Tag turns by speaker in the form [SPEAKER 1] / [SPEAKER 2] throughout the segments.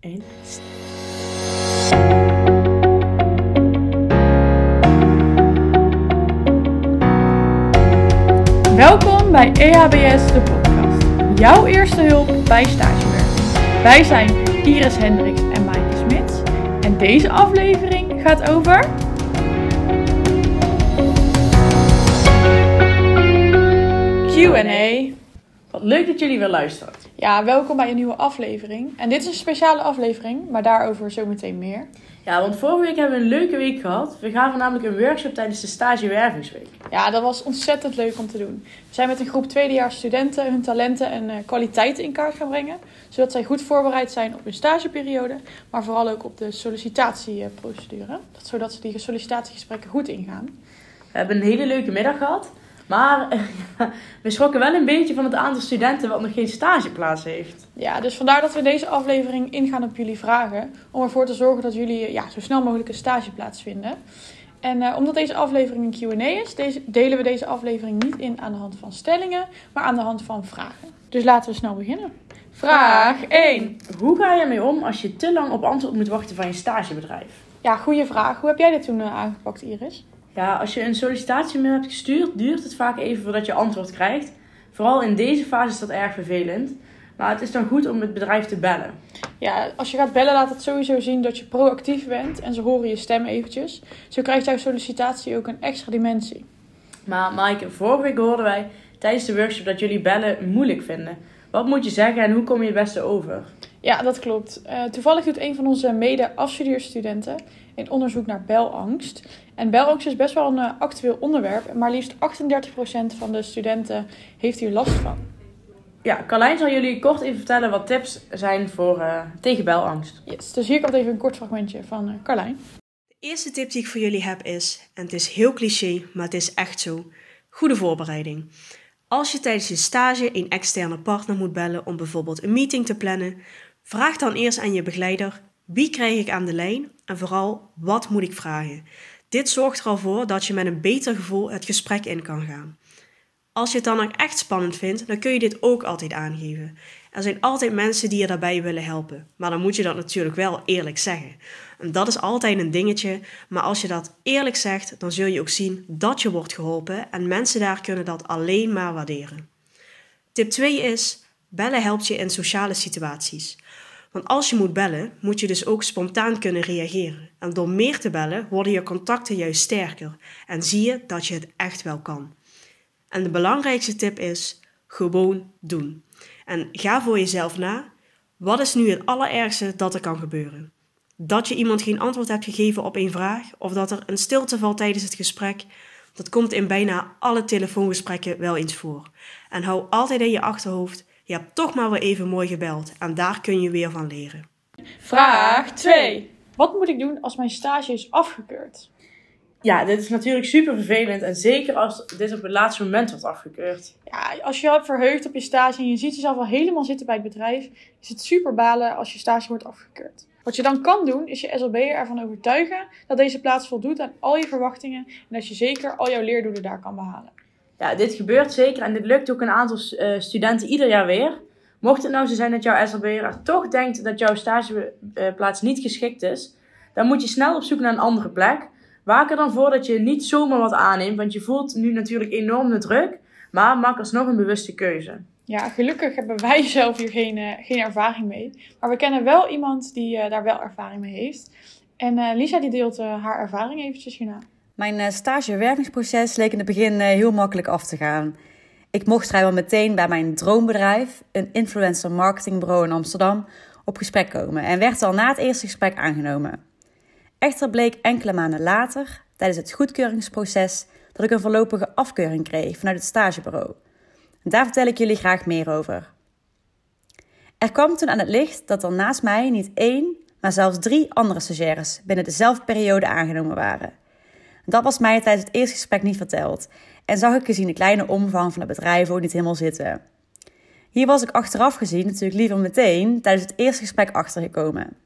[SPEAKER 1] 1.
[SPEAKER 2] Welkom bij EHBS, de podcast. Jouw eerste hulp bij stagewerk. Wij zijn Iris Hendricks en Maaike Smits. En deze aflevering gaat over... Q&A.
[SPEAKER 1] Wat leuk dat jullie weer luisteren.
[SPEAKER 2] Ja, welkom bij een nieuwe aflevering. En dit is een speciale aflevering, maar daarover zometeen meer.
[SPEAKER 1] Ja, want vorige week hebben we een leuke week gehad. We gaven namelijk een workshop tijdens de stagewervingsweek.
[SPEAKER 2] Ja, dat was ontzettend leuk om te doen. We zijn met een groep tweedejaars studenten hun talenten en uh, kwaliteiten in kaart gaan brengen. Zodat zij goed voorbereid zijn op hun stageperiode, maar vooral ook op de sollicitatieprocedure. Zodat ze die sollicitatiegesprekken goed ingaan.
[SPEAKER 1] We hebben een hele leuke middag gehad. Maar we schrokken wel een beetje van het aantal studenten wat nog geen stageplaats heeft.
[SPEAKER 2] Ja, dus vandaar dat we deze aflevering ingaan op jullie vragen. Om ervoor te zorgen dat jullie ja, zo snel mogelijk een stageplaats vinden. En uh, omdat deze aflevering een Q&A is, deze, delen we deze aflevering niet in aan de hand van stellingen, maar aan de hand van vragen. Dus laten we snel beginnen. Vraag 1.
[SPEAKER 1] Hoe ga je ermee om als je te lang op antwoord moet wachten van je stagebedrijf?
[SPEAKER 2] Ja, goede vraag. Hoe heb jij dit toen uh, aangepakt, Iris?
[SPEAKER 1] Ja, als je een sollicitatiemail hebt gestuurd, duurt het vaak even voordat je antwoord krijgt. Vooral in deze fase is dat erg vervelend. Maar het is dan goed om het bedrijf te bellen.
[SPEAKER 2] Ja, als je gaat bellen laat het sowieso zien dat je proactief bent en ze horen je stem eventjes. Zo krijgt jouw sollicitatie ook een extra dimensie.
[SPEAKER 1] Maar Maaike, vorige week hoorden wij tijdens de workshop dat jullie bellen moeilijk vinden. Wat moet je zeggen en hoe kom je het beste over?
[SPEAKER 2] Ja, dat klopt. Uh, toevallig doet een van onze mede-afstudeerstudenten een onderzoek naar belangst. En belangst is best wel een uh, actueel onderwerp. Maar liefst 38% van de studenten heeft hier last van.
[SPEAKER 1] Ja, Carlijn zal jullie kort even vertellen wat tips zijn voor, uh, tegen belangst.
[SPEAKER 2] Yes, dus hier komt even een kort fragmentje van uh, Carlijn.
[SPEAKER 3] De eerste tip die ik voor jullie heb is, en het is heel cliché, maar het is echt zo, goede voorbereiding. Als je tijdens je stage een externe partner moet bellen om bijvoorbeeld een meeting te plannen, vraag dan eerst aan je begeleider wie krijg ik aan de lijn en vooral wat moet ik vragen. Dit zorgt er al voor dat je met een beter gevoel het gesprek in kan gaan. Als je het dan ook echt spannend vindt, dan kun je dit ook altijd aangeven. Er zijn altijd mensen die je daarbij willen helpen, maar dan moet je dat natuurlijk wel eerlijk zeggen. En dat is altijd een dingetje, maar als je dat eerlijk zegt, dan zul je ook zien dat je wordt geholpen en mensen daar kunnen dat alleen maar waarderen. Tip 2 is: bellen helpt je in sociale situaties. Want als je moet bellen, moet je dus ook spontaan kunnen reageren. En door meer te bellen worden je contacten juist sterker en zie je dat je het echt wel kan. En de belangrijkste tip is gewoon doen. En ga voor jezelf na. Wat is nu het allerergste dat er kan gebeuren? Dat je iemand geen antwoord hebt gegeven op een vraag of dat er een stilte valt tijdens het gesprek. Dat komt in bijna alle telefoongesprekken wel eens voor. En hou altijd in je achterhoofd je hebt toch maar weer even mooi gebeld en daar kun je weer van leren.
[SPEAKER 2] Vraag 2. Wat moet ik doen als mijn stage is afgekeurd?
[SPEAKER 1] Ja, dit is natuurlijk super vervelend en zeker als dit op het laatste moment wordt afgekeurd.
[SPEAKER 2] Ja, als je hebt verheugd op je stage en je ziet jezelf al helemaal zitten bij het bedrijf, is het super balen als je stage wordt afgekeurd. Wat je dan kan doen, is je SLB'er ervan overtuigen dat deze plaats voldoet aan al je verwachtingen en dat je zeker al jouw leerdoelen daar kan behalen
[SPEAKER 1] ja, dit gebeurt zeker en dit lukt ook een aantal uh, studenten ieder jaar weer. Mocht het nou zo zijn dat jouw SLB'er toch denkt dat jouw stageplaats niet geschikt is, dan moet je snel op zoek naar een andere plek. Waak er dan voor dat je niet zomaar wat aanneemt, want je voelt nu natuurlijk enorm de druk, maar maak alsnog een bewuste keuze.
[SPEAKER 2] Ja, gelukkig hebben wij zelf hier geen, uh, geen ervaring mee. Maar we kennen wel iemand die uh, daar wel ervaring mee heeft. En uh, Lisa die deelt haar ervaring eventjes hierna.
[SPEAKER 4] Mijn uh, stagewervingsproces leek in het begin uh, heel makkelijk af te gaan. Ik mocht vrijwel meteen bij mijn droombedrijf, een influencer marketingbureau in Amsterdam, op gesprek komen en werd al na het eerste gesprek aangenomen. Echter bleek enkele maanden later, tijdens het goedkeuringsproces, dat ik een voorlopige afkeuring kreeg vanuit het stagebureau. Daar vertel ik jullie graag meer over. Er kwam toen aan het licht dat er naast mij niet één, maar zelfs drie andere stagiaires binnen dezelfde periode aangenomen waren. Dat was mij tijdens het eerste gesprek niet verteld en zag ik gezien de kleine omvang van het bedrijf ook niet helemaal zitten. Hier was ik achteraf gezien natuurlijk liever meteen tijdens het eerste gesprek achtergekomen.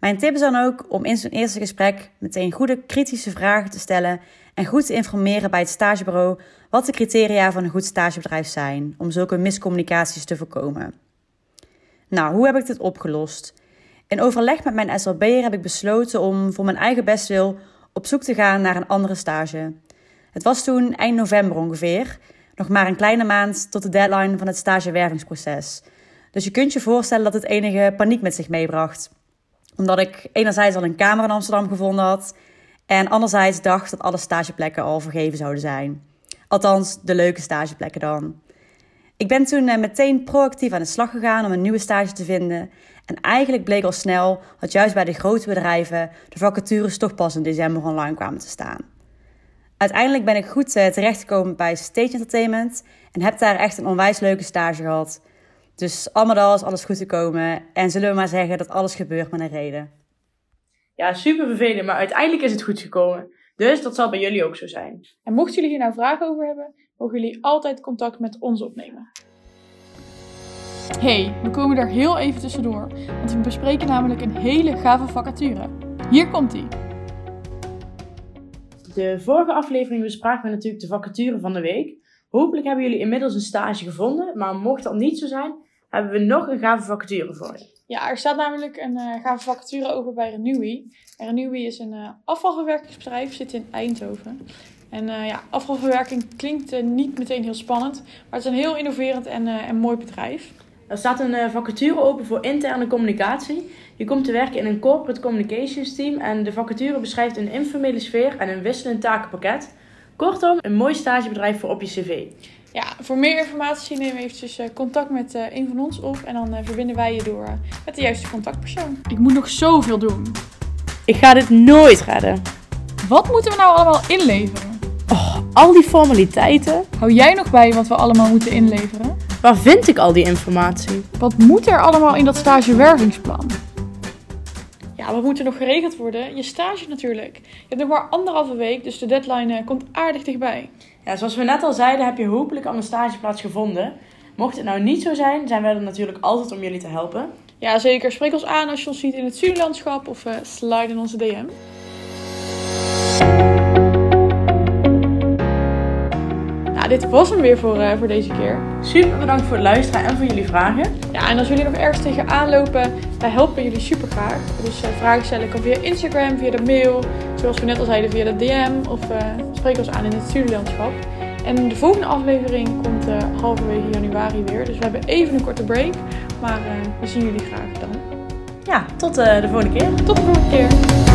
[SPEAKER 4] Mijn tip is dan ook om in zo'n eerste gesprek meteen goede kritische vragen te stellen en goed te informeren bij het stagebureau wat de criteria van een goed stagebedrijf zijn om zulke miscommunicaties te voorkomen. Nou, hoe heb ik dit opgelost? In overleg met mijn SLB'er heb ik besloten om voor mijn eigen bestwil op zoek te gaan naar een andere stage. Het was toen eind november ongeveer, nog maar een kleine maand tot de deadline van het stagewervingsproces. Dus je kunt je voorstellen dat het enige paniek met zich meebracht. Omdat ik enerzijds al een kamer in Amsterdam gevonden had en anderzijds dacht dat alle stageplekken al vergeven zouden zijn. Althans, de leuke stageplekken dan. Ik ben toen eh, meteen proactief aan de slag gegaan om een nieuwe stage te vinden. En eigenlijk bleek al snel dat juist bij de grote bedrijven de vacatures toch pas in december online kwamen te staan. Uiteindelijk ben ik goed eh, terechtgekomen bij Stage Entertainment en heb daar echt een onwijs leuke stage gehad. Dus allemaal is alles goed gekomen en zullen we maar zeggen dat alles gebeurt met een reden.
[SPEAKER 1] Ja, super vervelend, maar uiteindelijk is het goed gekomen. Dus dat zal bij jullie ook zo zijn.
[SPEAKER 2] En mochten jullie hier nou vragen over hebben, mogen jullie altijd contact met ons opnemen. Hey, we komen er heel even tussendoor, want we bespreken namelijk een hele gave vacature. Hier komt ie.
[SPEAKER 1] De vorige aflevering bespraken we natuurlijk de vacature van de week. Hopelijk hebben jullie inmiddels een stage gevonden, maar mocht dat niet zo zijn, hebben we nog een gave vacature voor je.
[SPEAKER 2] Ja, er staat namelijk een uh, gave vacature over bij Renewy. En Renewy is een uh, afvalverwerkingsbedrijf, zit in Eindhoven. En uh, ja, afvalverwerking klinkt niet meteen heel spannend, maar het is een heel innoverend en, en mooi bedrijf.
[SPEAKER 1] Er staat een vacature open voor interne communicatie. Je komt te werken in een corporate communications team en de vacature beschrijft een informele sfeer en een wisselend takenpakket. Kortom, een mooi stagebedrijf voor op je cv.
[SPEAKER 2] Ja, voor meer informatie neem eventjes uh, contact met uh, een van ons op en dan uh, verbinden wij je door met de juiste contactpersoon. Ik moet nog zoveel doen.
[SPEAKER 1] Ik ga dit nooit redden.
[SPEAKER 2] Wat moeten we nou allemaal inleveren?
[SPEAKER 1] Oh, al die formaliteiten.
[SPEAKER 2] Hou jij nog bij wat we allemaal moeten inleveren?
[SPEAKER 1] Waar vind ik al die informatie?
[SPEAKER 2] Wat moet er allemaal in dat stagewervingsplan? Ja, wat moet er nog geregeld worden? Je stage natuurlijk. Je hebt nog maar anderhalve week, dus de deadline komt aardig dichtbij.
[SPEAKER 1] Ja, zoals we net al zeiden, heb je hopelijk al een stageplaats gevonden. Mocht het nou niet zo zijn, zijn wij er natuurlijk altijd om jullie te helpen.
[SPEAKER 2] Ja, zeker. Spreek ons aan als je ons ziet in het studielandschap of uh, slide in onze DM. Dit was hem weer voor, uh, voor deze keer.
[SPEAKER 1] Super bedankt voor het luisteren en voor jullie vragen.
[SPEAKER 2] Ja, en als jullie nog ergens tegenaan lopen, wij helpen jullie super graag. Dus uh, vragen stellen kan via Instagram, via de mail, zoals we net al zeiden, via de DM of spreek ons aan in het studielandschap. En de volgende aflevering komt halverwege januari weer. Dus we hebben even een korte break. Maar we zien jullie graag dan.
[SPEAKER 1] Ja, tot de volgende keer.
[SPEAKER 2] Tot de volgende keer.